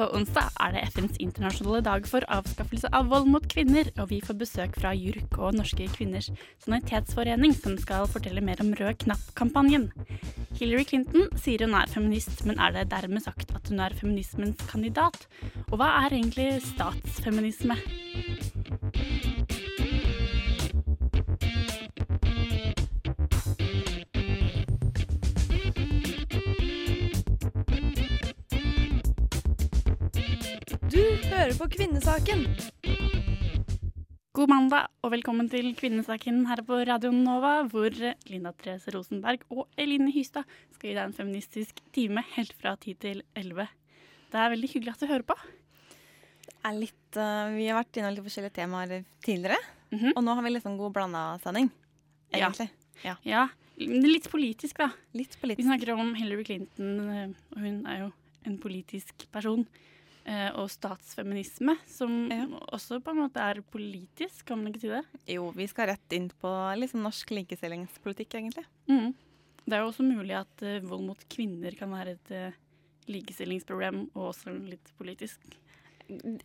På onsdag er det FNs internasjonale dag for avskaffelse av vold mot kvinner, og vi får besøk fra JURK og Norske kvinners sanitetsforening, som skal fortelle mer om Rød knapp-kampanjen. Hillary Clinton sier hun er feminist, men er det dermed sagt at hun er feminismens kandidat? Og hva er egentlig statsfeminisme? Hører på Kvinnesaken. God mandag og velkommen til Kvinnesaken her på Radio Nova, hvor Linda Therese Rosenberg og Eline Hystad skal gi deg en feministisk time helt fra 10 til 11. Det er veldig hyggelig at du hører på. er litt, uh, vi har vært innom litt forskjellige temaer tidligere. Mhm. Og nå har vi sånn god blanda sending, Ja. ja. Ja, litt politisk, da. Litt Vi snakker om Hillary Clinton, eh, og hun er jo en politisk person. Eh, Og statsfeminisme, som Ja. også på en måte er politisk, kan man ikke si det? Jo, vi skal rett inn på sånn norsk likestillingspolitikk, egentlig. Mm. Det er jo også mulig at eh, vold mot kvinner kan være et eh, likestillingsproblem, og også litt politisk.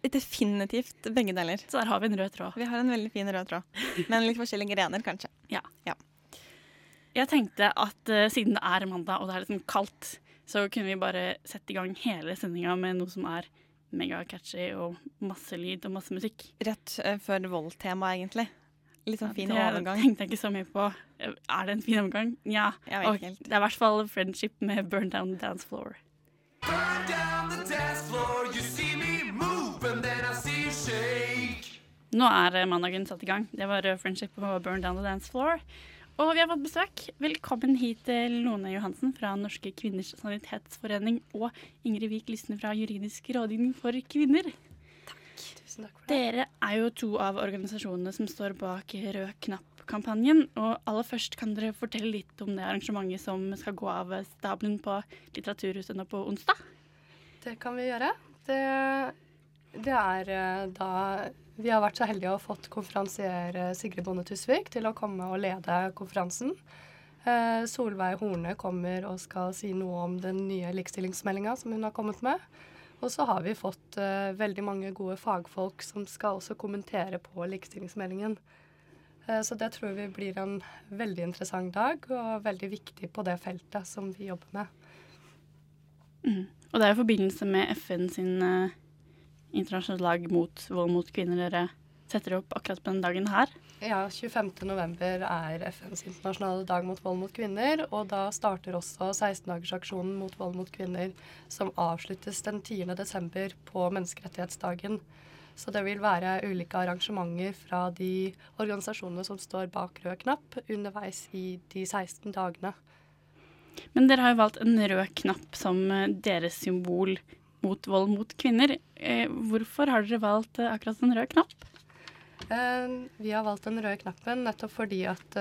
Definitivt begge deler. Så der har vi en rød tråd. Vi har en veldig fin rød tråd. Men litt forskjellige grener, kanskje. Ja. Jeg tenkte at uh, siden det er mandag og det er litt kaldt, så kunne vi bare sette i gang hele sendinga med noe som er megacatchy og masse lyd og masse musikk. Rett eh, før voldtema, egentlig. Litt sånn fin det overgang. tenkte jeg ikke så mye på. Er det en fin overgang? Ja. Vet Og ikke helt. det er i hvert fall friendship med Burn Down the Dance Floor. Burn down the dance floor. You see me move, and then I see you shake. Nå er eh, mandagen satt i gang. Det var eh, friendship og Burn Down the Dance Floor. Og vi har fått besøk. Velkommen hit til Lone Johansen fra Norske kvinners sanitetsforening og Ingrid Wiik Lysne fra Juridisk rådgivning for kvinner. Takk. Tusen takk for det. Dere er jo to av organisasjonene som står bak Rød knapp-kampanjen. Og aller først kan dere fortelle litt om det arrangementet som skal gå av stabelen på Litteraturhuset nå på onsdag? Det kan vi gjøre. Det, det er eh, da Vi har vært så heldige å ha fått konferansier Sigrid Bonde Tusvik til å komme og lede konferansen. Eh, Solveig Horne kommer og skal si noe om den nye likestillingsmeldinga som hun har kommet med. Og så har vi fått eh, veldig mange gode fagfolk som skal også kommentere på likestillingsmeldingen. Eh, så det tror vi blir en veldig interessant dag, og veldig viktig på det feltet som vi jobber med. Mm. Og det er i forbindelse med FN sin internasjonale lag mot vold mot kvinner dere setter opp akkurat på denne dagen her. Ja, 25. november er FNs internasjonale dag mot vold mot kvinner, og da starter også 16-dagersaksjonen mot vold mot kvinner, som avsluttes den 10. desember på menneskerettighetsdagen. Så det vil være ulike arrangementer fra de organisasjonene som står bak rød knapp, underveis i de 16 dagene. Men dere har jo valgt en rød knapp som eh, deres symbol mot vold mot kvinner. Eh, hvorfor har dere valgt eh, akkurat en rød knapp? Eh, Vi har valgt den røde knappen nettopp fordi at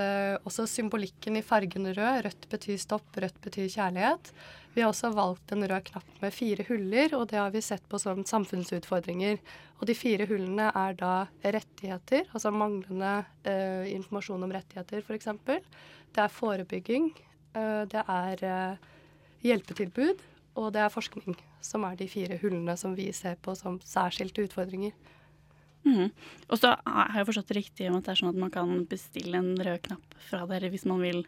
også symbolikken i fargen rød, rødt betyr stopp, rødt betyr kjærlighet. Vi har også valgt en rød knapp med fire huller, og det har vi sett på som samfunnsutfordringer. Og de fire hullene er da rettigheter, altså manglende eh, informasjon om rettigheter f.eks. Det er forebygging, eh, det er eh, hjelpetilbud, og det er forskning, som er de fire hullene som vi ser på som særskilte utfordringer. Mm. Og så har jeg forstått det riktig om at det er sånn at man kan bestille en rød knapp fra dere hvis man vil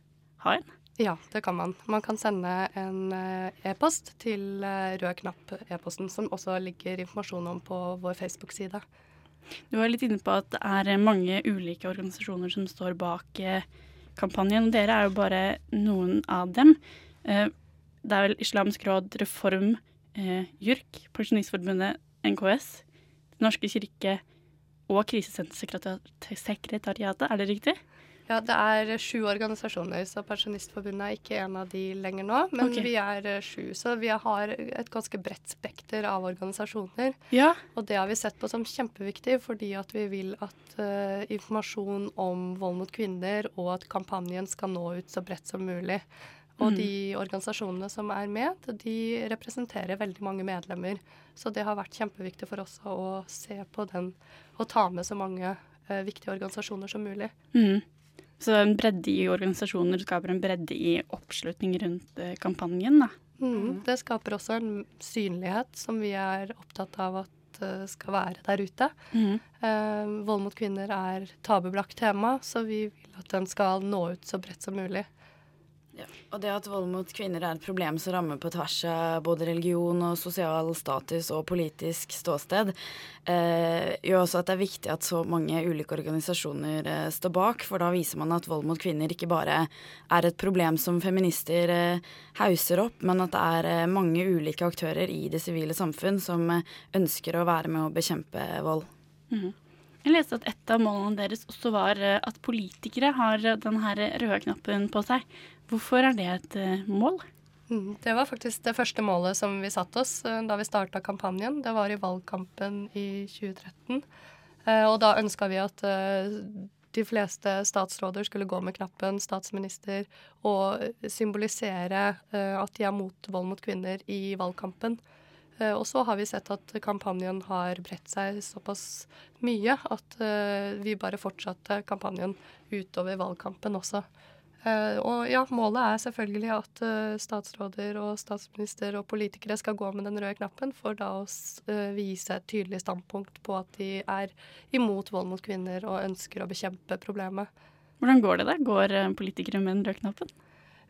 ha en? Ja, det kan man. Man kan sende en eh, e-post til eh, rød knapp-e-posten, som også ligger informasjon om på vår Facebook-side. Du var litt inne på at det er eh, mange ulike organisasjoner som står bak kampanjen. Dere er jo bare noen av dem. Det er vel Islamsk råd, Reform, eh, JURK, Pensjonistforbundet, NKS, Den norske kirke og Krisesentersekretariatet, er det riktig? Ja, det er sju organisasjoner, så Pensjonistforbundet er ikke en av de lenger nå. Men okay. vi er eh, sju, så vi har et ganske bredt spekter av organisasjoner. Ja. Og det har vi sett på som kjempeviktig, fordi at vi vil at uh, informasjon om vold mot kvinner og at kampanjen skal nå ut så bredt som mulig. Og Mm. de organisasjonene som er med, de representerer veldig mange medlemmer. Så det har vært kjempeviktig for oss å se på den og ta med så mange eh, viktige organisasjoner som mulig. Mm. Så en bredde i organisasjoner skaper en bredde i oppslutning rundt eh, kampanjen, da. Mm. Det skaper også en synlighet som vi er opptatt av at eh, skal være der ute. Mm. Eh, vold mot kvinner er tabubelagt tema, så vi vil at den skal nå ut så bredt som mulig. Og det at vold mot kvinner er et problem som rammer på tvers av både religion og sosial status og politisk ståsted, eh, gjør også at det er viktig at så mange ulike organisasjoner eh, står bak, for da viser man at vold mot kvinner ikke bare er et problem som feminister eh, hauser opp, men at det er eh, mange ulike aktører i det sivile samfunn som eh, ønsker å være med å bekjempe vold. Mhm. Jeg leste at et av målene deres også var eh, at politikere har denne den røde knappen på seg. Hvorfor er det et eh, mål? Mm. Det var faktisk det første målet som vi satte oss eh, da vi starta kampanjen. Det var i valgkampen i 2013. Eh, og da ønska vi at de fleste statsråder skulle gå med knappen statsminister og symbolisere at de er mot vold mot kvinner i valgkampen. Og så har vi sett at kampanjen har bredt seg såpass mye at vi bare fortsatte kampanjen utover valgkampen også. Eh, og ja, målet er selvfølgelig at eh, statsråder og statsminister og politikere skal gå med den røde knappen, for da å eh, vise et tydelig standpunkt på at de er imot vold mot kvinner og ønsker å bekjempe problemet. Hvordan går det da? Går politikere med den røde knappen?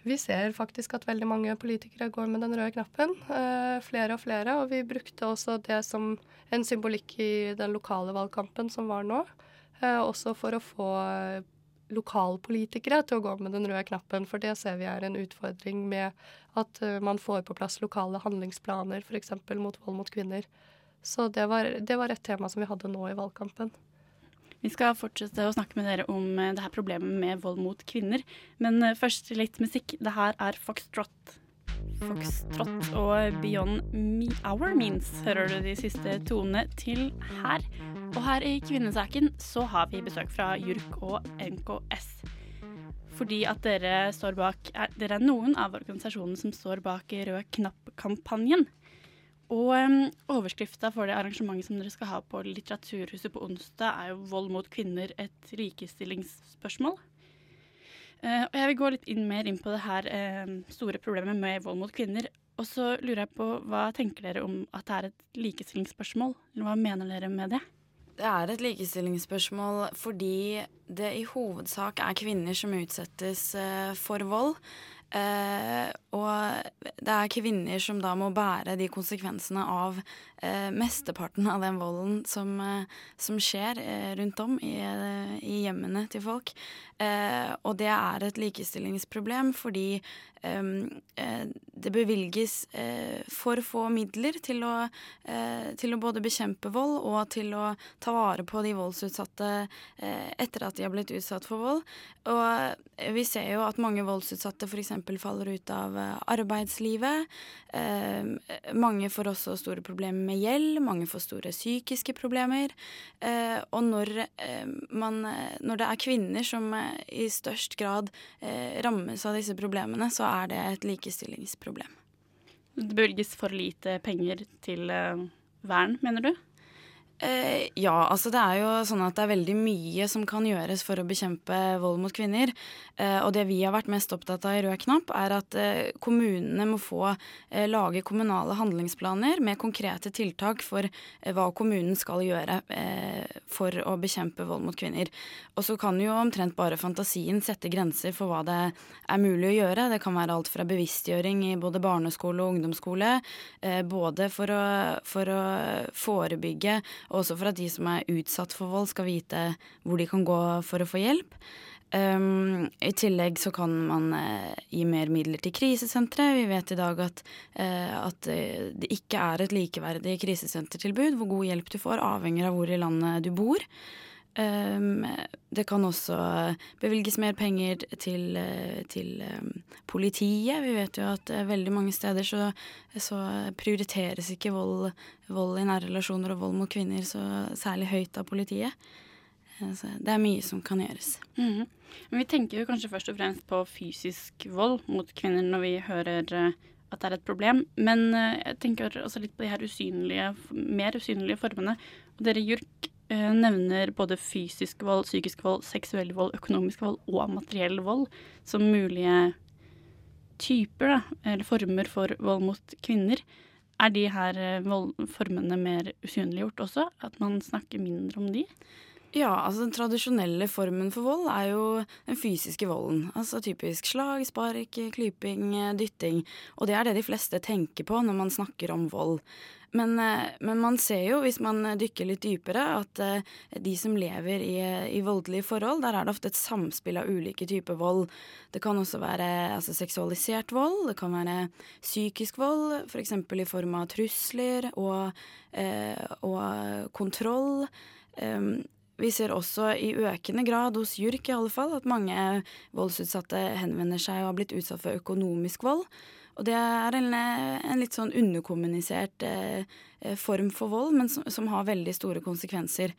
Vi ser faktisk at veldig mange politikere går med den røde knappen. Eh, flere og flere. Og vi brukte også det som en symbolikk i den lokale valgkampen som var nå. Eh, også for å få lokalpolitikere til å gå med den røde knappen. For det ser vi er en utfordring med at eh, man får på plass lokale handlingsplaner f.eks. mot vold mot kvinner. Så det var, det var et tema som vi hadde nå i valgkampen. Vi skal fortsette å snakke med dere om eh, det her problemet med vold mot kvinner. Men eh, først litt musikk. Det her er Foxtrot. Foxtrot og Beyond Me Our Means hører du de siste tonene til her. Og her i Kvinnesaken så har vi besøk fra JURK og NKS. Fordi at dere står bak er, Dere er noen av organisasjonene som står bak Rød knapp-kampanjen. Og um, overskrifta for det arrangementet som dere skal ha på Litteraturhuset på onsdag, er jo 'Vold mot kvinner et likestillingsspørsmål'. Eh, og jeg vil gå litt inn, mer inn på det her uh, store problemet med vold mot kvinner. Og så lurer jeg på, hva tenker dere om at det er et likestillingsspørsmål? Eller hva mener dere med det? Det er et likestillingsspørsmål fordi det i hovedsak er kvinner som utsettes eh, for vold. Eh, og det er kvinner som da må bære de konsekvensene av eh, mesteparten av den volden som, eh, som skjer eh, rundt om i, eh, i hjemmene til folk. Eh, og det er et likestillingsproblem fordi eh, eh, det bevilges for få midler til å, til å både bekjempe vold og til å ta vare på de voldsutsatte etter at de har blitt utsatt for vold. Og vi ser jo at mange voldsutsatte f.eks. faller ut av eh, arbeidslivet. Eh, mange får også store problemer med gjeld, mange får store psykiske problemer. Eh, og når, man, når det er kvinner som i størst grad rammes av disse problemene, så er det et likestillingsproblem. Det bevilges for lite penger til vern, mener du? Eh, ja, altså det er jo sånn at det er veldig mye som kan gjøres for å bekjempe vold mot kvinner. Eh, og det vi har vært mest opptatt av i Rød knapp, er at eh, kommunene må få eh, lage kommunale handlingsplaner med konkrete tiltak for eh, hva kommunen skal gjøre eh, for å bekjempe vold mot kvinner. Og så kan jo omtrent bare fantasien sette grenser for hva det er mulig å gjøre. Det kan være alt fra bevisstgjøring i både barneskole og ungdomsskole, både for å, for å forebygge og også for at de som er utsatt for vold, skal vite hvor de kan gå for å få hjelp. Um, I tillegg så kan man uh, gi mer midler til krisesentre. Vi vet i dag at, uh, at eh, det ikke er et likeverdig krisesentertilbud. Hvor god hjelp du får, avhenger av hvor i landet du bor. Um, det kan også bevilges mer penger til, eh, til um, politiet. Vi vet jo at uh, veldig mange steder så, så prioriteres ikke vold, vold, i nære relasjoner og vold mot kvinner så særlig høyt av politiet. Uh, så det er mye som kan gjøres. Mm -hmm. Men vi tenker jo kanskje først og fremst på fysisk vold mot kvinner når vi hører uh, at det er et problem. Men jeg tenker også litt på de her usynlige, mer usynlige formene. Og dere JURK Eh, nevner både fysisk vold, psykisk vold, seksuell vold, økonomisk vold og materiell vold som mulige typer, da, eller former for vold mot kvinner. Er de her eh, vold, formene mer usynliggjort også? At man snakker mindre om de? Ja, altså den tradisjonelle formen for vold er jo den fysiske volden. Altså typisk slag, spark, klyping, dytting. Og det er det de fleste tenker på når man snakker om vold. Men, eh, men, man ser jo, hvis man dykker litt dypere, at eh, de som lever i, i, voldelige forhold, der er det ofte et samspill av ulike typer vold. Det kan også være altså, seksualisert vold, det kan være psykisk vold, f.eks. For i form av trusler og, eh, og kontroll. Um, vi ser også i økende grad hos JURK i alle fall, at mange voldsutsatte henvender seg og har blitt utsatt for økonomisk vold. Og det er en, en litt sånn underkommunisert eh, form for vold, men som, som, har veldig store konsekvenser.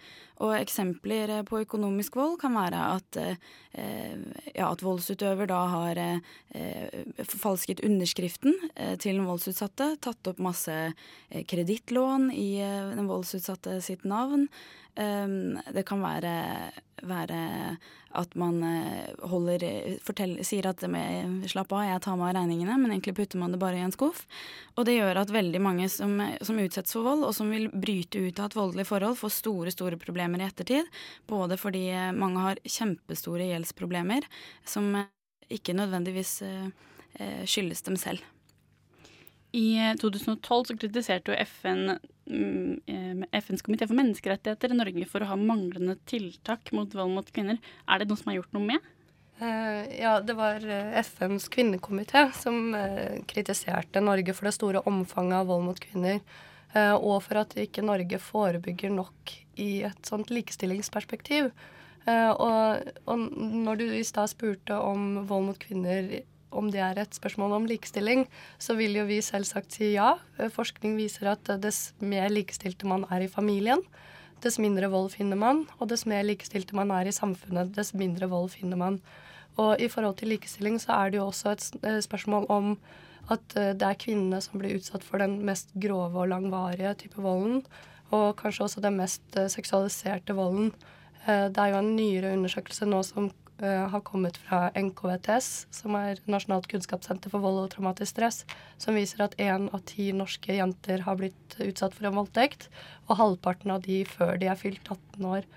Og eksempler eh, på økonomisk vold kan være at, eh, ja, at voldsutøver da har eh, forfalsket underskriften eh, til den voldsutsatte, tatt opp masse kredittlån i den voldsutsatte sitt navn. Det kan være, være at man eh, holder fortell, Sier at slapp av, jeg tar meg av regningene, men egentlig putter man det bare i en skuff. Og det gjør at veldig mange som, som utsettes for vold, og som vil bryte ut av et voldelig forhold, får store, store problemer i ettertid. Både fordi mange har kjempestore gjeldsproblemer som ikke nødvendigvis eh, skyldes dem selv. I 2012 så kritiserte jo FN mm, eh, FNs komité for menneskerettigheter i Norge for å ha manglende tiltak mot vold mot kvinner. Er det noe som har gjort noe med? Ja, det var FNs kvinnekomité som kritiserte Norge for det store omfanget av vold mot kvinner. Og for at ikke Norge forebygger nok i et sånt likestillingsperspektiv. Og, og, når du i stad spurte om vold mot kvinner om det er et spørsmål om likestilling, så vil jo vi selvsagt si ja. Forskning viser at dess mer likestilte man er i familien, dess mindre vold finner man. Og dess mer likestilte man er i samfunnet, dess mindre vold finner man. Og i forhold til likestilling så er det jo også et eh, spørsmål om at eh, det er kvinnene som blir utsatt for den mest grove og langvarige type volden. Og kanskje også den mest eh, seksualiserte volden. Det er jo en nyere undersøkelse nå som har kommet fra NKVTS, som er Nasjonalt kunnskapssenter for vold og traumatisk stress, som viser at én av ti norske jenter har blitt utsatt for en voldtekt, og halvparten av de før de er fylt 18 år.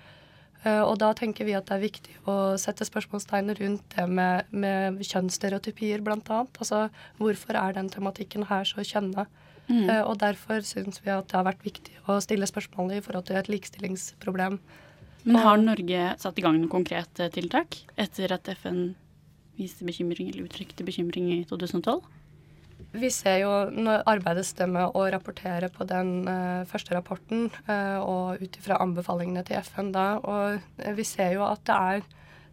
Uh, og da tenker vi at det er viktig å sette spørsmålstegn rundt det med, med kjønnsstereotypier, bl.a. Altså hvorfor er den tematikken her så kjønna? Mm. Uh, og derfor syns vi at det har vært viktig å stille spørsmål i forhold til et likestillingsproblem. Men har Norge satt i gang noen konkrete tiltak etter at FN viste bekymring eller uttrykte bekymring i 2012? Vi ser jo når arbeides det med å rapportere på den uh, første rapporten uh, og ut ifra anbefalingene til FN da. Og uh, vi ser jo at det er,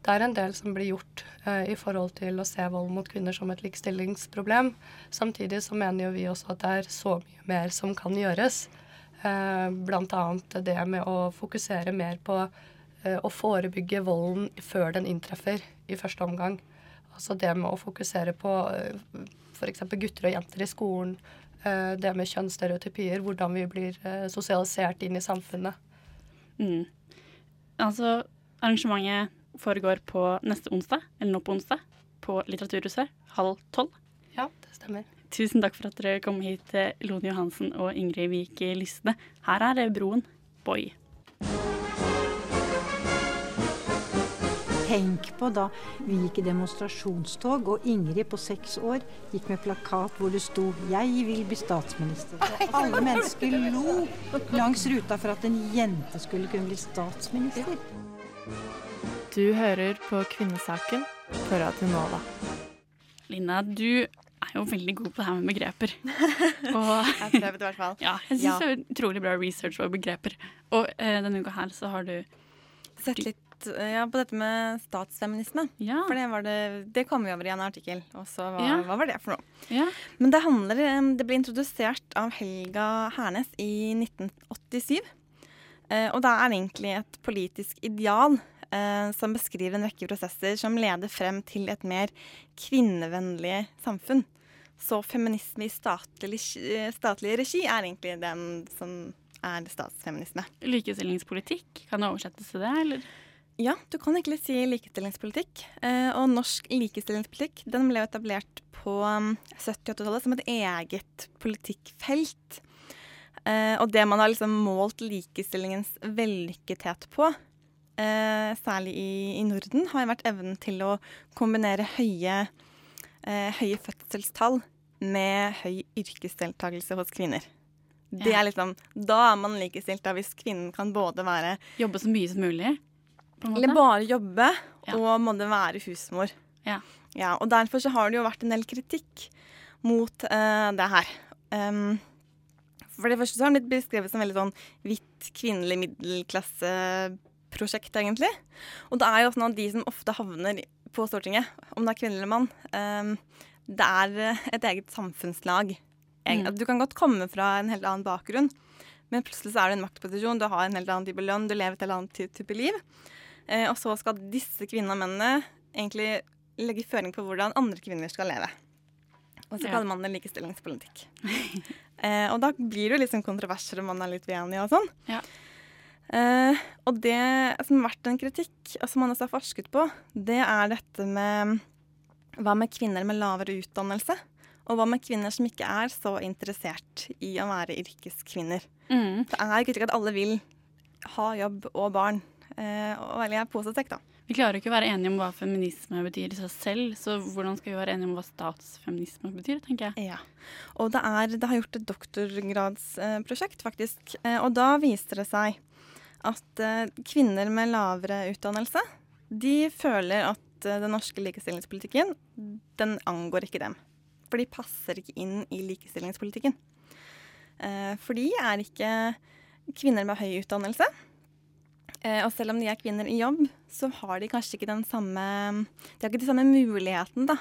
det er en del som blir gjort i forhold til å se vold mot kvinner som et likestillingsproblem. Samtidig så mener jo vi også at det er så mye mer som kan gjøres. Uh, Bl.a. det med å fokusere mer på eh, å forebygge volden før den inntreffer i første omgang. Altså det med å fokusere på eh, f.eks. gutter og jenter i skolen. Det med kjønnsstereotypier, hvordan vi blir sosialisert inn i samfunnet. Mm. Altså, arrangementet foregår på neste onsdag, eller nå på onsdag, på Litteraturhuset halv tolv. Ja, det stemmer. Tusen takk for at dere kom hit, Lone Johansen og Ingrid Vik Lysne. Her er Broen. Boy. Tenk på da vi gikk i demonstrasjonstog, og Ingrid på seks år gikk med plakat hvor det sto 'Jeg vil bli statsminister'. Og alle mennesker lo langs ruta for at en jente skulle kunne bli statsminister. Du hører på Kvinnesaken på Radio Nova. Lina, du er jo veldig god på det her med begreper. Og, jeg prøvde i hvert fall. Ja, jeg syns ja. det er utrolig bra research på begreper. Og eh, denne uka her så har du sett litt eh, ja, på dette med statsfeminisme. For det, var det, det kom vi over i en artikkel. Og så hva, Ja. hva var det for noe? Ja. Men det handler eh, Det ble introdusert av Helga Hernes i 1987. Eh, og det er egentlig et politisk ideal eh, som beskriver en rekke prosesser som leder frem til et mer kvinnevennlig samfunn. Så feminisme i statlig, eh, statlig regi er egentlig den som er statsfeminisme. Likestillingspolitikk, kan det oversettes til det, eller? Ja, du kan egentlig si likestillingspolitikk. Eh, og norsk likestillingspolitikk den ble etablert på um, 70- og 80-tallet som et eget politikkfelt. Eh, og det man har liksom målt likestillingens vellykkethet på, eh, særlig i, i Norden, har vært evnen til å kombinere høye, høye fødselstall med høy yrkesdeltakelse hos kvinner. Det er liksom, Da er man likestilt, da, hvis kvinnen kan både være Jobbe så mye som mulig? Eller bare jobbe og måtte være husmor. Ja. Ja, og derfor så har det jo vært en del kritikk mot uh, det her. Um, for det første så har den blitt beskrevet som veldig sånn hvitt kvinnelig middelklasseprosjekt, egentlig. Og det er jo sånn at de som ofte havner på Stortinget, om det er kvinne eller mann, um, det er eh, et eget samfunnslag. Mm. Du kan godt komme fra en helt annen bakgrunn, men plutselig så er du en maktposisjon, du har en helt annen type lønn, du lever et helt annet type liv. Eh, og så skal disse kvinnene og mennene egentlig legge føring på hvordan andre kvinner skal leve. Og så kaller man det likestillingspolitikk. eh, og da blir det jo sånn kontroverser om man er litt uenig og sånn. Ja. Eh, og det som har vært en kritikk, og som man også har forsket på, det er dette med hva med kvinner med lavere utdannelse? Og hva med kvinner som ikke er så interessert i å være yrkeskvinner? Mm. Det er ikke at alle vil ha jobb og barn. Eh, og velge posesekk, da. Vi klarer jo ikke å være enige om hva feminisme betyr i seg selv, så hvordan skal vi være enige om hva statsfeminisme betyr, tenker jeg. Ja. Og det, er, det har gjort et doktorgradsprosjekt, faktisk. Eh, og da viste det seg at eh, kvinner med lavere utdannelse, de føler at den norske likestillingspolitikken, den angår ikke dem. For de passer ikke inn i likestillingspolitikken. For de er ikke kvinner med høy utdannelse. Eh, og selv om de er kvinner i jobb, så har de kanskje ikke den samme De har ikke de samme muligheten, da.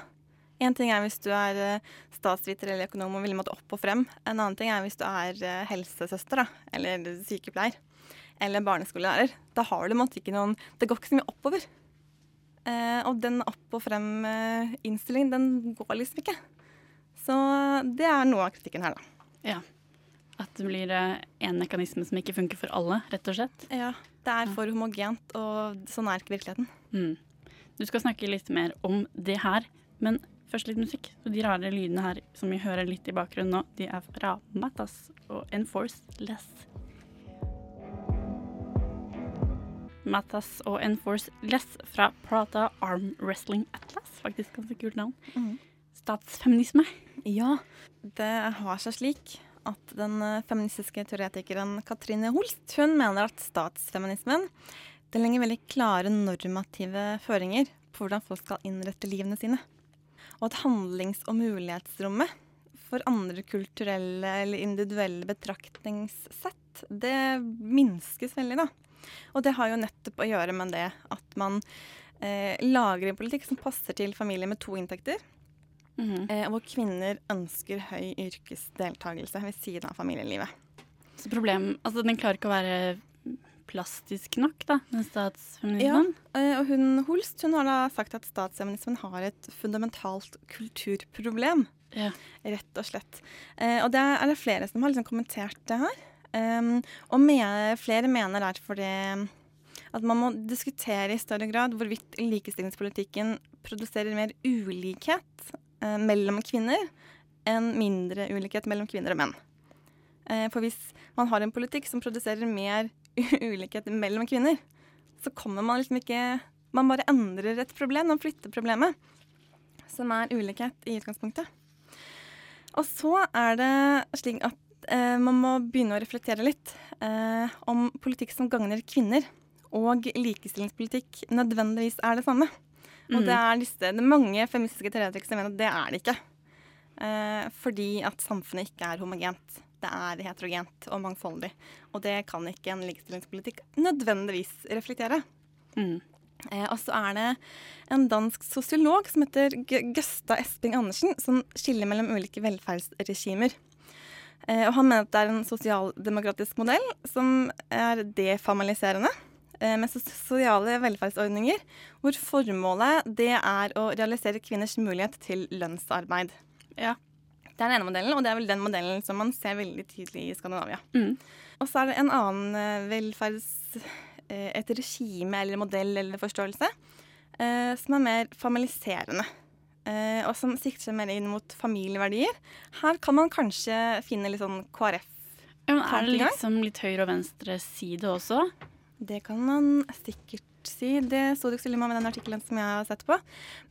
En ting er hvis du er eh, statsviter eller økonom og vil måtte opp og frem. En annen ting er hvis du er eh, helsesøster da, eller sykepleier eller barneskolelærer. Da har du måtte ikke noen Det går ikke så mye oppover. Eh, og den opp og frem-innstillingen, den går liksom ikke. Så det er noe av kritikken her, da. Ja. At det blir én en mekanisme som ikke funker for alle, rett og slett. Ja, det er for homogent, og sånn er ikke virkeligheten. Mm. Du skal snakke litt mer om det her, men først litt musikk. Og de rare lydene her som vi hører litt i bakgrunnen nå, de er fra Matas og Enforce Less. Matas og Enforce Less fra Prata Arm Wrestling Atlas. Faktisk ganske kult navn. Mm. Statsfeminisme. Ja, det har seg slik at den eh, feministiske teoretikeren Katrine Holst hun mener at statsfeminismen den legger veldig klare normative føringer på hvordan folk skal innrette livene sine. Og at handlings- og mulighetsrommet for andre kulturelle eller individuelle betraktningssett, det minskes veldig, da. Og det har jo nettopp å gjøre med det at man eh, lager en politikk som passer til familier med to inntekter. Eh, hvor kvinner ønsker høy yrkesdeltakelse ved siden av familielivet. Så problem, altså Den klarer ikke å være plastisk nok, da, den statsfeminismen. Ja, og hun Holst hun har da sagt at statsfeminismen har et fundamentalt kulturproblem. Ja. Rett og slett. Eh, og det er det flere som har liksom kommentert det her. Um, og me flere mener derfor det at man må diskutere i større grad hvorvidt likestillingspolitikken produserer mer ulikhet eh, mellom kvinner enn mindre ulikhet mellom kvinner og menn. Eh, for hvis man har en politikk som produserer mer ulikhet mellom kvinner, så kommer man liksom ikke Man bare endrer et problem, man flytter problemet, som er ulikhet i utgangspunktet. Og så er det slik at eh, man må begynne å reflektere litt eh, om politikk som gagner kvinner, og likestillingspolitikk nødvendigvis er det samme. Og Mm. det er, disse, det mange feministiske teoretikere som mener at det er det ikke. Eh, fordi at samfunnet ikke er homogent. Det er heterogent og mangfoldig. Og det kan ikke en likestillingspolitikk nødvendigvis reflektere. Mm. Eh, og så er det en dansk sosiolog som heter G Gøsta Esping Andersen, som skiller mellom ulike velferdsregimer. Eh, og han mener at det er en sosialdemokratisk modell som er deformaliserende. Eh, med sosiale velferdsordninger hvor formålet det er å realisere kvinners mulighet til lønnsarbeid. Ja. Det er den ene modellen, og det er vel den modellen som man ser veldig tydelig i Skandinavia. Mm. Og så er det en annen eh, velferds... eh, et regime eller modell eller forståelse som er mer familiserende. og som sikter seg mer inn mot familieverdier. Her kan man kanskje finne litt sånn KrF. Ja, men er det liksom litt høyre og venstre side også? Det kan man sikkert si. Det sto det ikke så mye om i den artikkelen som jeg har sett på.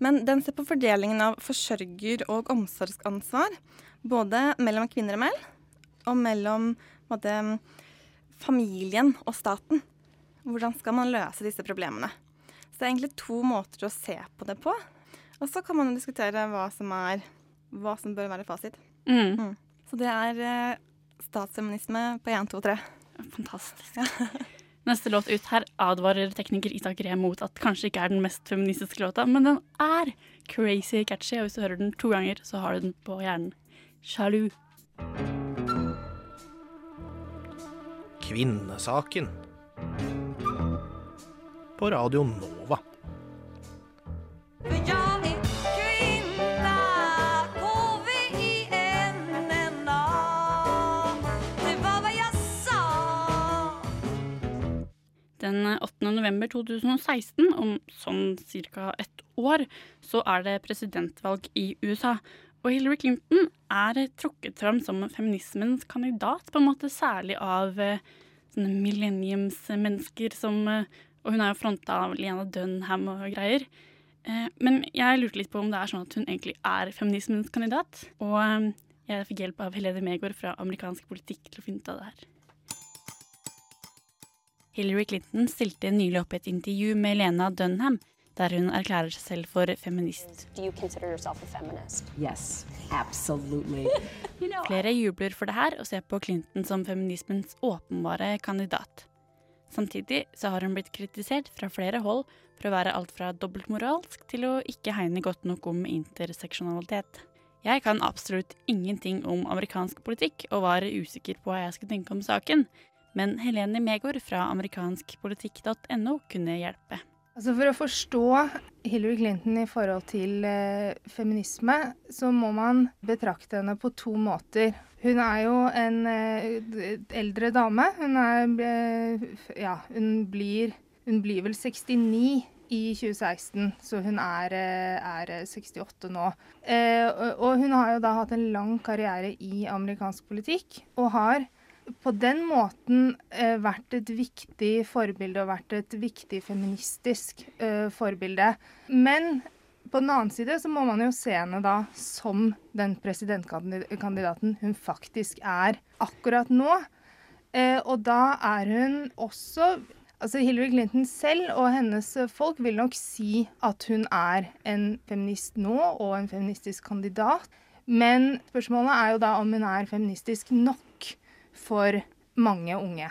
Men den ser på fordelingen av forsørger- og omsorgsansvar. Både mellom kvinner og menn, og mellom på familien og staten. Hvordan skal man løse disse problemene? Så det er egentlig to måter å se på det på. Og så kan man jo diskutere hva som, er, hva som bør være fasit. Mm. Så det er eh, statsfeminisme på 1, 2, 3. Fantastisk. Neste låt ut her advarer tekniker Isak Ree mot at kanskje ikke er den mest feministiske låta, men den er crazy catchy, og hvis du hører den to ganger, så har du den på hjernen. Sjalu. Kvinnesaken. På Radio Nova. For jag Den 8. november 2016, om sånn ca. ett år, så er det presidentvalg i USA. Og Hillary Clinton er trukket fram som feminismens kandidat, på en måte særlig av eh, sånne millenniumsmennesker som eh, Og hun er jo fronta av Lena Dunham og greier. Eh, Men jeg lurte litt på om det er sånn at hun egentlig er feminismens kandidat. Og jeg fikk hjelp av Helene Megård fra amerikansk politikk til å finne ut av det her. Hillary Clinton stilte nylig opp i et intervju med Lena Dunham, der hun erklærer seg selv for feminist. Feminist? Yes, absolutely. Flere jubler for det her og ser på Clinton som feminismens åpenbare kandidat. Samtidig så har hun blitt kritisert fra flere hold for å være alt fra dobbeltmoralsk til å ikke hegne godt nok om interseksjonalitet. Jeg kan absolutt ingenting om amerikansk politikk og var usikker på hva jeg skulle tenke om saken, men Helene Megård fra amerikanskpolitikk.no kunne hjelpe. Altså For å forstå Hillary Clinton i forhold til eh, feminisme, så må man betrakte henne på to måter. Hun er jo en eh, eldre dame. Hun er eh, Ja, hun blir, hun blir vel 69 i 2016, så hun er, eh, er 68 nå. Eh, og- hun har jo da hatt en lang karriere i amerikansk politikk, og har på den måten eh, vært et viktig forbilde og vært et viktig feministisk eh, forbilde. Men på den annen side så må man jo se henne da som den presidentkandidaten hun faktisk er akkurat nå. Eh, og da er hun også Altså Hillary Clinton selv og hennes folk vil nok si at hun er en feminist nå og en feministisk kandidat. Men spørsmålet er jo da om hun er feministisk nok for mange unge.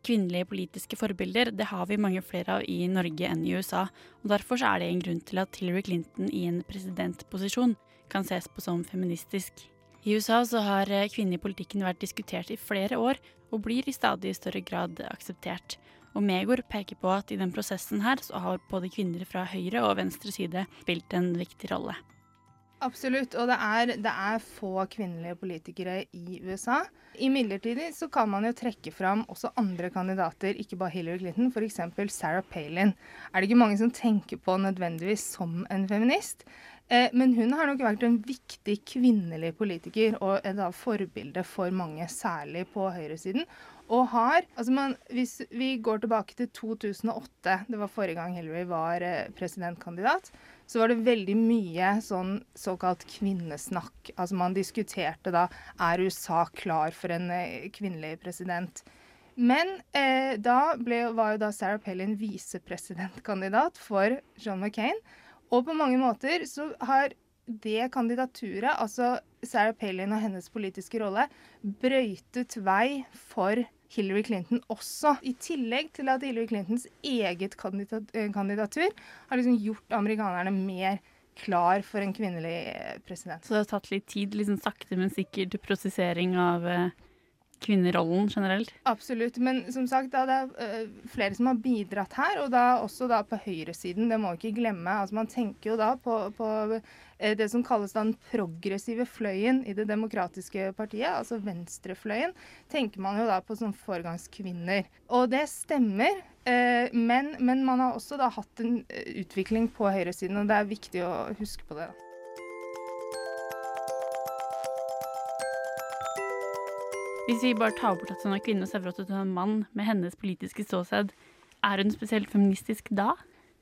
Kvinnelige politiske forbilder det har vi mange flere av i Norge enn i USA. og Derfor er det en grunn til at Hillary Clinton i en presidentposisjon kan ses på som feministisk. I USA så har eh, kvinner i politikken vært diskutert i flere år, og blir i stadig større grad akseptert. Og Megor peker på at i den prosessen her så har både kvinner fra høyre og venstre side spilt en viktig rolle. Absolutt, og det er, det er få kvinnelige politikere i USA. Imidlertid så kan man jo trekke fram også andre kandidater, ikke bare Hillary Clinton, f.eks. Sarah Palin. Er det ikke mange som tenker på nødvendigvis som en feminist? Eh, men hun har nok vært en viktig kvinnelig politiker og et da forbilde for mange, særlig på høyresiden. Og har altså man, Hvis vi går tilbake til 2008, det var forrige gang Hillary var eh, presidentkandidat, så var det veldig mye sånn såkalt kvinnesnakk. Altså man diskuterte da er USA klar for en eh, kvinnelig president. Men eh, da ble, var jo da Sarah Palin visepresidentkandidat for John McCain. Og på mange måter så har det kandidaturet, altså Sarah Palin og hennes politiske rolle, brøytet vei for Hillary Clinton også. I tillegg til at Hillary Clintons eget eh, kandidatur har liksom gjort amerikanerne mer klar for en kvinnelig eh, president. Så det har tatt litt tid, liksom sakte, men sikkert prosessering av eh, kvinnerollen generelt? Absolutt. Men som sagt, da, det er øh, flere som har bidratt her, og da også da på høyresiden. Det må vi ikke glemme. Altså, man tenker jo da på, på øh, det som kalles den progressive fløyen i det demokratiske partiet, altså venstrefløyen. Tenker man jo da på som foregangskvinner. Og det stemmer. øh, men, men man har også da hatt en utvikling på høyresiden, og det er viktig å huske på det. da. Hvis vi bare tar bort at hun er kvinne og ser for oss at hun er en mann med hennes politiske ståsted, er hun spesielt feministisk da?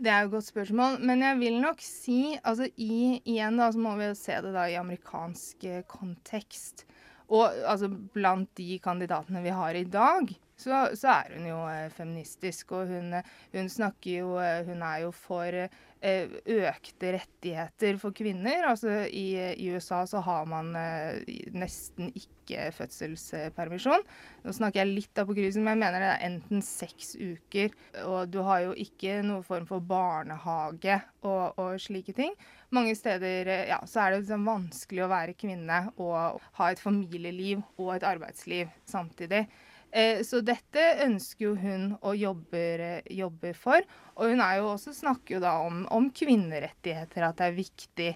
Det er jo et godt spørsmål, men jeg vil nok si altså i, Igjen da, så må vi jo se det da i amerikansk eh, kontekst. Og altså blant de kandidatene vi har i dag, så, så er hun jo eh, feministisk. Og hun, eh, hun snakker jo Hun er jo for økte rettigheter for kvinner. Altså i, i USA så har man eh, nesten ikke fødselspermisjon. Nå snakker jeg litt av på krysset, men jeg mener det er enten seks uker, og du har jo ikke noen form for barnehage og, og slike ting. Mange steder eh, ja, så er det liksom vanskelig å være kvinne og ha et familieliv og et arbeidsliv samtidig. Eh, Så dette ønsker jo hun å jobbe, jobbe for. Og hun jo også, snakker jo da om, om kvinnerettigheter, at det er viktig.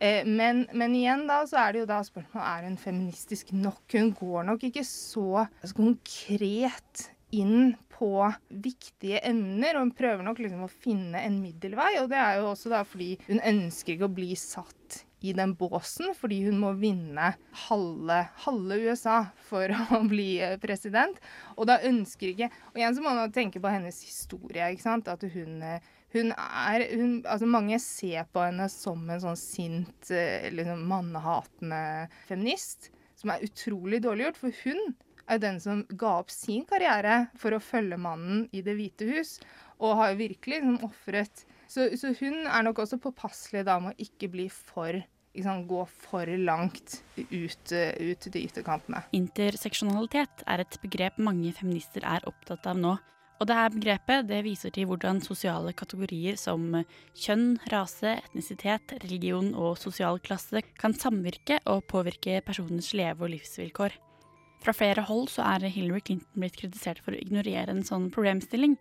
Eh, Men, men igjen da, så er det jo da spørsmålet er hun feministisk nok. Hun går nok ikke så konkret inn på viktige emner, og hun prøver nok liksom å finne en middelvei. Og det er jo også da fordi hun ønsker ikke å bli satt i den båsen, fordi hun må vinne halve, halve USA for å bli eh, president. Og da ønsker ikke Og igjen så må man tenke på hennes historie, ikke sant. At hun eh, hun er hun, altså Mange ser på henne som en sånn sint, eh, liksom mannehatende feminist. Som er utrolig dårlig gjort, for hun er den som ga opp sin karriere for å følge mannen i Det hvite hus, og har virkelig liksom ofret så, så hun er nok også påpasselig da med å ikke bli for liksom, Gå for langt ut, ut til ytterkantene. Interseksjonalitet er et begrep mange feminister er opptatt av nå. Og det her begrepet det viser til hvordan sosiale kategorier som kjønn, rase, etnisitet, religion og sosial klasse kan samvirke og påvirke personens leve- og livsvilkår. Fra flere hold så er Hillary Clinton blitt kritisert for å ignorere en sånn problemstilling.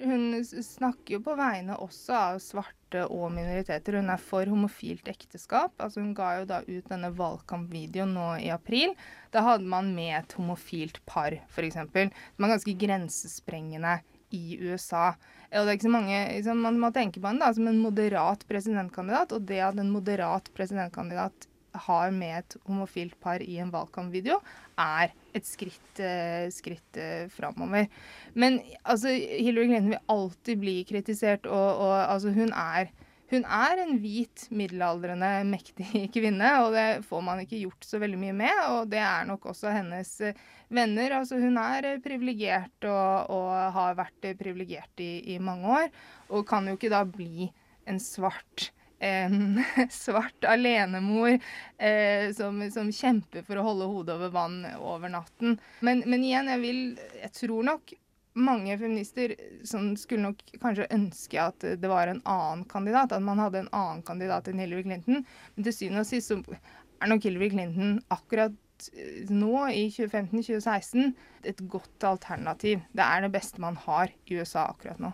Hun snakker jo på vegne også av svarte og minoriteter. Hun er for homofilt ekteskap. Altså hun ga jo da ut denne valgkampvideoen nå i april. Da hadde man med et homofilt par, f.eks. Som er ganske grensesprengende i USA. Og det er ikke så mange, liksom, Man må tenke på henne som en moderat presidentkandidat, og det at en moderat presidentkandidat har med et homofilt par i en valgkampvideo, er et skritt, eh, skritt eh, framover. Men altså, Hillary Clinton vil alltid bli kritisert, og, og altså, hun er hun er en hvit, middelaldrende, mektig kvinne, og det får man ikke gjort så veldig mye med. Og det er nok også hennes eh, venner. Altså, hun er privilegert og, og har vært privilegert i, i mange år, og kan jo ikke da bli en svart en svart alenemor eh, som, som kjemper for å holde hodet over vann over natten. Men, men igjen, jeg vil Jeg tror nok mange feminister som skulle nok kanskje ønske at det var en annen kandidat, at man hadde en annen kandidat enn Hillary Clinton. Men til syvende og sist så er nok Hillary Clinton akkurat eh, nå, i 2015-2016, et godt alternativ. Det er det beste man har i USA akkurat nå.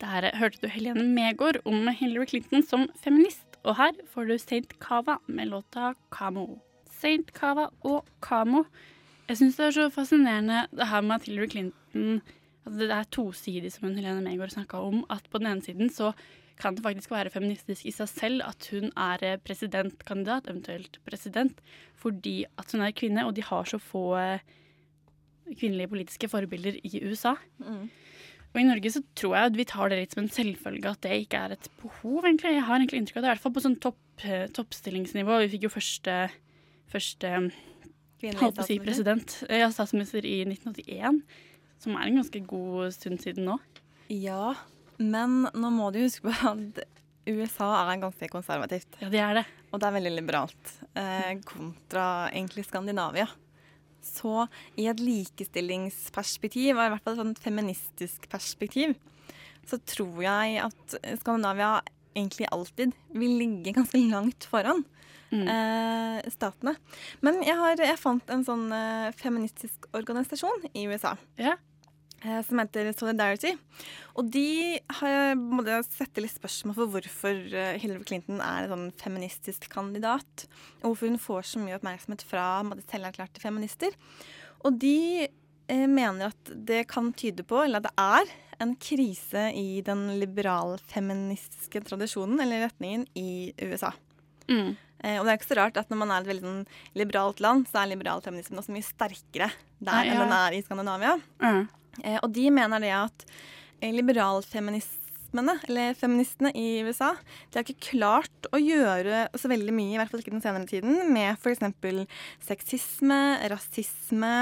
Der hørte du Helene Megård om Hillary Clinton som feminist, og her får du Saint Cava med låta Camo. Saint Cava og Camo. Jeg syns det er så fascinerende det her med at Hillary Clinton at Det er tosidig, som Helene Megård snakka om. At på den ene siden så kan det faktisk være feministisk i seg selv at hun er presidentkandidat, eventuelt president, fordi at hun er kvinne, og de har så få eh, kvinnelige politiske forbilder i USA. Og i Norge så tror jeg at vi tar det litt som en selvfølge at det ikke er et behov, egentlig. Jeg har egentlig inntrykk av det, i hvert fall på sånn topp, eh, toppstillingsnivå. Vi fikk jo første, første Kvinnelig holdt på å si president, ja, statsminister i 1981, som er en ganske god stund siden nå. Ja, men nå må du huske på at USA er ganske konservativt. Ja, det er det. Og det er veldig liberalt. Eh, kontra egentlig Skandinavia. Så i et likestillingsperspektiv, og i hvert fall et feministisk perspektiv, så tror jeg at Skandinavia egentlig alltid vil ligge ganske langt foran eh, statene. Men jeg, har, jeg fant en sånn eh, feministisk organisasjon i USA. Ja. eh, Som heter Solidarity. Og de har måtte sette litt spørsmål for hvorfor eh, Hillary Clinton er en sånn feministisk kandidat. Og hvorfor hun får så mye oppmerksomhet fra selverklærte feminister. Og de eh, mener at det kan tyde på, eller at det er, en krise i den liberalfeministiske tradisjonen, eller retningen, i USA. Mm. Eh, og det er ikke så rart at når man er et veldig sånn liberalt land, så er liberalfeminismen også mye sterkere der Ja, ja. enn den er i Skandinavia. Mm. Eh, og de mener det at liberalfeministene, eller feministene i USA, de har ikke klart å gjøre så veldig mye, i hvert fall ikke den senere tiden, med f.eks. sexisme, rasisme,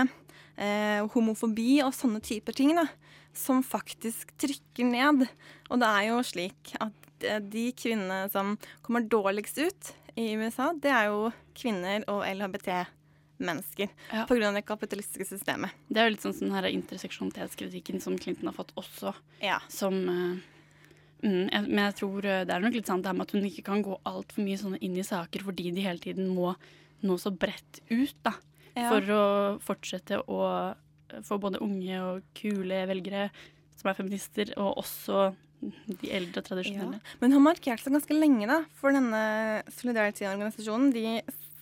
eh, homofobi og sånne typer ting, da, som faktisk trykker ned. Og det er jo slik at eh, de kvinnene som kommer dårligst ut i USA, det er jo kvinner og LHBT-mennesker. Ja. Av det kapitalistiske systemet. Det er jo litt sånn sånn her interseksjonalitetskritikken som Clinton har fått også. Ja. Som uh, mm, jeg, Men jeg tror eh, det er nok litt sant det her med at hun ikke kan gå altfor mye sånn inn i saker fordi de hele tiden må nå så bredt ut, da. Ja. For å fortsette å eh, få både unge og kule velgere som er feminister, og også de eldre tradisjonelle. Men hun har markert seg ganske lenge, da. For denne Solidarity-organisasjonen de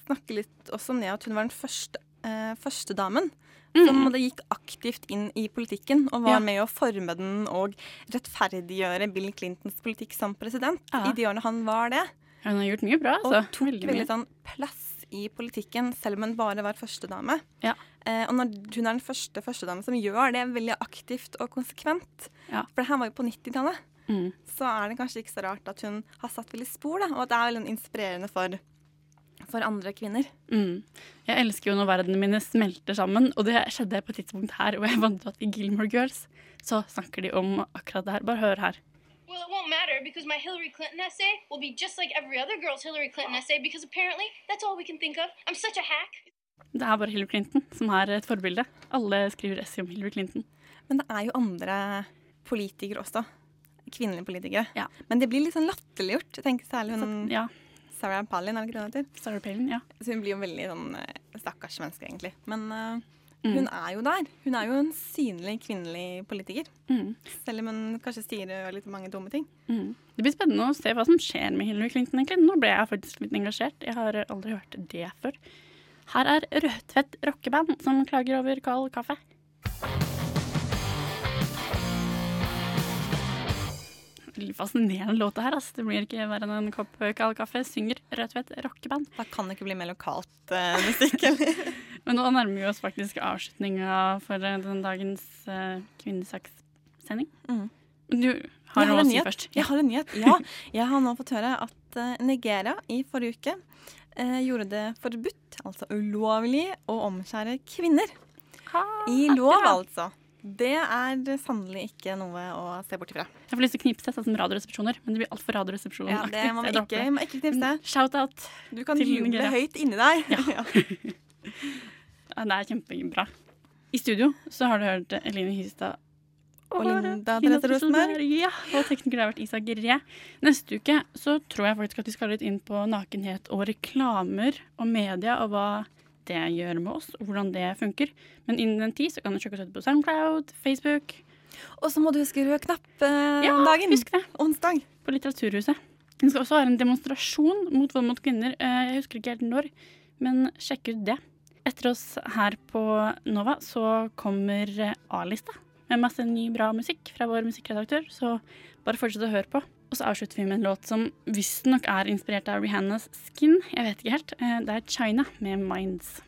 snakker litt også om det at hun var den første, eh, førstedamen som måtte gikk aktivt inn i politikken og var Ja. med å forme den og rettferdiggjøre Bill Clintons politikk som president Ja. i de årene han var det. Hun har gjort mye bra, altså. Og tok Veldig veldig, sånn plass i politikken, selv om hun bare var førstedame. Ja. Eh, og når hun er den første førstedame som gjør det veldig aktivt og konsekvent, Ja. for det her var jo på 90-tallet, Mm. så er det kanskje ikke så rart at hun har satt veldig spor, da, og at det er veldig inspirerende for, for andre kvinner. Mm. Jeg elsker jo når verdenene mine smelter sammen, og det skjedde på et tidspunkt her hvor jeg vant at i Gilmore Girls så snakker de om akkurat det her. Bare hør her. Well, it won't matter because my Hillary Clinton essay will be just like every other girl's Hillary Clinton essay because apparently that's all we can think of. I'm such a hack. Det er bare Hillary Clinton som er et forbilde. Alle skriver essay om Hillary Clinton. Men det er jo andre politikere også. Kvinnelige politikere. Men det blir litt sånn latterliggjort. Jeg særlig hun Ja. Sarah Palin, er det ikke det? Sarah Palin, ja. Så hun blir jo veldig sånn eh, stakkars menneske, egentlig. Men eh, Mm. hun er jo der. Hun er jo en synlig kvinnelig politiker. Mm. Selv om hun kanskje sier litt mange dumme ting. Mm. Det blir spennende å se hva som skjer med Hillary Clinton. egentlig. Nå ble jeg faktisk litt engasjert. Jeg har aldri hørt det før. Her er Rødtvet rockeband som klager over kald kaffe. Veldig fascinerende låt her. Altså. Det blir ikke verre enn en kopp kald kaffe. Synger Rødtvet rockeband. Da kan det ikke bli mer lokalt uh, musikk, eller? Men nå nærmer vi oss faktisk avslutninga for eh, den dagens uh, kvinnesakssending. Mm. Du har noe å si først. Jeg har en nyhet. Ja, jeg har nå fått høre at uh, Nigeria i forrige uke uh, gjorde det forbudt, altså ulovlig, å omskjære kvinner. I lov, altså. Det er sannelig ikke noe å se bort ifra. Jeg får lyst til å knipse sånn som Radioresepsjoner, men det blir altfor Radioresepsjonen. Ja, det må vi ikke, knipse. Shout-out. Du kan juble høyt inni deg. Ja. Ja, det er kjempebra. I studio så har du hørt Eline Hystad Og Linda Therese Rosenberg. Ja, og tekniker har vært Isak Gre. Neste uke så tror jeg faktisk at vi skal litt inn på nakenhet og reklamer og media, og hva det gjør med oss, og hvordan det funker. Men innen den tid så kan du sjekke oss ut på SoundCloud, Facebook. Og så må du huske rød knapp eh, Ja, dagen. husk det. Onsdag. På Litteraturhuset. Vi skal også ha en demonstrasjon mot vold mot kvinner. Eh, Jeg husker ikke helt når, men sjekk ut det. Etter oss her på Nova så kommer A-lista med masse ny, bra musikk fra vår musikkredaktør, så bare fortsett å høre på. Og så avslutter vi med en låt som visstnok er inspirert av Rihannas Skin. Jeg vet ikke helt. Eh, Det er China med Minds.